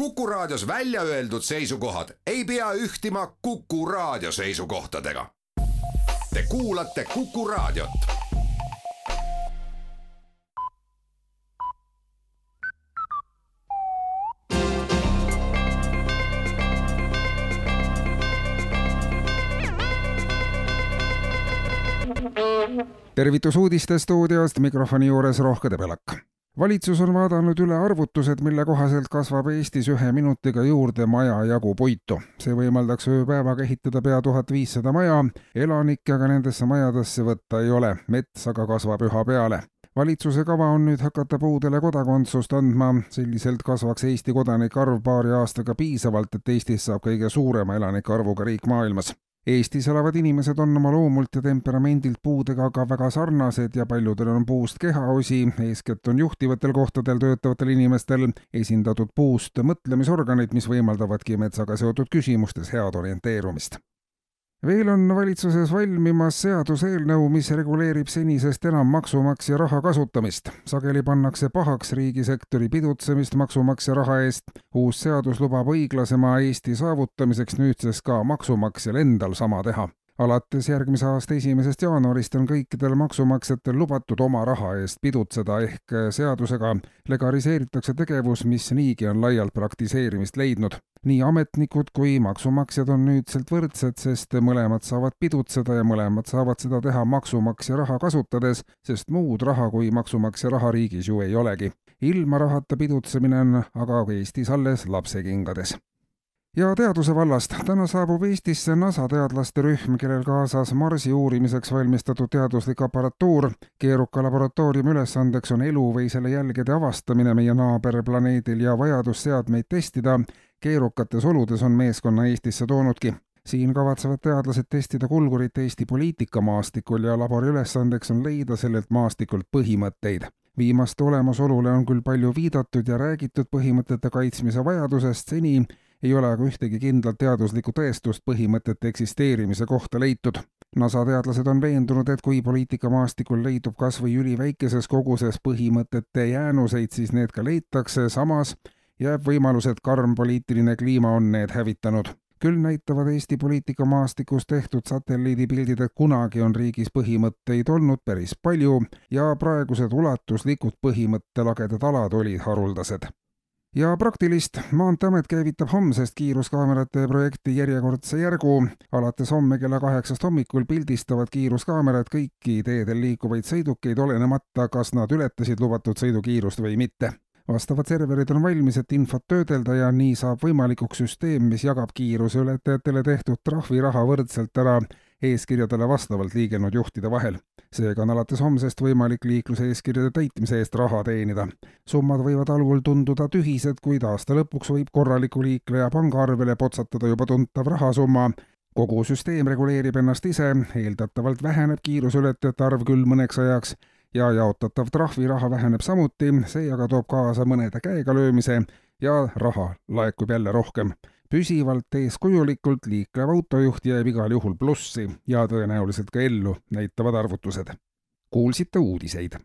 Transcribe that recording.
Kuku Raadios välja öeldud seisukohad ei pea ühtima Kuku Raadio seisukohtadega. Te kuulate Kuku Raadiot. tervitus uudistestuudiost, mikrofoni juures Rohke Debelak. Valitsus on vaadanud üle arvutused, mille kohaselt kasvab Eestis ühe minutiga juurde maja jagu puitu. see võimaldaks ööpäevaga ehitada pea tuhat viissada maja, elanikke aga nendesse majadesse võtta ei ole, mets aga kasvab üha peale valitsuse kava on nüüd hakata puudele kodakondsust andma, selliselt kasvaks Eesti kodanike arv paari aastaga piisavalt, et Eestist saab kõige suurema elanike arvuga riik maailmas. Eestis elavad inimesed on oma loomult ja temperamendilt puudega aga väga sarnased ja paljudel on puust kehaosi, eeskätt on juhtivatel kohtadel töötavatel inimestel esindatud puust mõtlemisorganid, mis võimaldavadki metsaga seotud küsimustes head orienteerumist veel on valitsuses valmimas seaduseelnõu, mis reguleerib senisest enam maksumaksja raha kasutamist. sageli pannakse pahaks riigisektori pidutsemist maksumaksja raha eest. uus seadus lubab õiglasema Eesti saavutamiseks nüüdsest ka maksumaksjal endal sama teha alates järgmise aasta esimesest jaanuarist on kõikidel maksumaksjatel lubatud oma raha eest pidutseda, ehk seadusega legaliseeritakse tegevus, mis niigi on laialt praktiseerimist leidnud. nii ametnikud kui maksumaksjad on nüüdselt võrdsed, sest mõlemad saavad pidutseda ja mõlemad saavad seda teha maksumaksja raha kasutades, sest muud raha kui maksumaksja raha riigis ju ei olegi. ilma rahata pidutsemine on aga Eestis alles lapsekingades ja teaduse vallast. täna saabub Eestisse NASA teadlaste rühm, kellel kaasas Marsi uurimiseks valmistatud teaduslik aparatuur. keeruka laboratooriumi ülesandeks on elu või selle jälgede avastamine meie naaberplaneedil ja vajadus seadmeid testida keerukates oludes on meeskonna Eestisse toonudki siin kavatsevad teadlased testida kulgurit Eesti poliitikamaastikul ja labori ülesandeks on leida sellelt maastikult põhimõtteid. viimaste olemasolule on küll palju viidatud ja räägitud põhimõtete kaitsmise vajadusest, seni ei ole aga ühtegi kindlat teaduslikku tõestust põhimõtete eksisteerimise kohta leitud. NASA teadlased on veendunud, et kui poliitikamaastikul leidub kas või üliväikeses koguses põhimõtete jäänuseid, siis need ka leitakse, samas jääb võimalus, et karm poliitiline kliima on need hävitanud. Küll näitavad Eesti poliitikamaastikust tehtud satelliidipildid, et kunagi on riigis põhimõtteid olnud päris palju ja praegused ulatuslikud põhimõttelagedad alad olid haruldased ja praktilist. maanteeamet käivitab homsest kiiruskaamerate projekti järjekordse järgu. alates homme kella kaheksast hommikul pildistavad kiiruskaamerad kõiki teedel liikuvaid sõidukeid, olenemata, kas nad ületasid lubatud sõidukiirust või mitte vastavad serverid on valmis, et infot töödelda ja nii saab võimalikuks süsteem, mis jagab kiiruseületajatele tehtud trahviraha võrdselt ära eeskirjadele vastavalt liigelnud juhtide vahel. seega on alates homsest võimalik liikluseeskirjade täitmise eest raha teenida. summad võivad algul tunduda tühised, kuid aasta lõpuks võib korraliku liikleja pangaarvele potsatada juba tuntav rahasumma, kogu süsteem reguleerib ennast ise, eeldatavalt väheneb kiiruseületajate arv küll mõneks ajaks ja jaotatav trahviraha väheneb samuti, see aga toob kaasa mõnede käegalöömise ja raha laekub jälle rohkem püsivalt eeskujulikult liiklev autojuht jääb igal juhul plussi ja tõenäoliselt ka ellu, näitavad arvutused. kuulsite uudiseid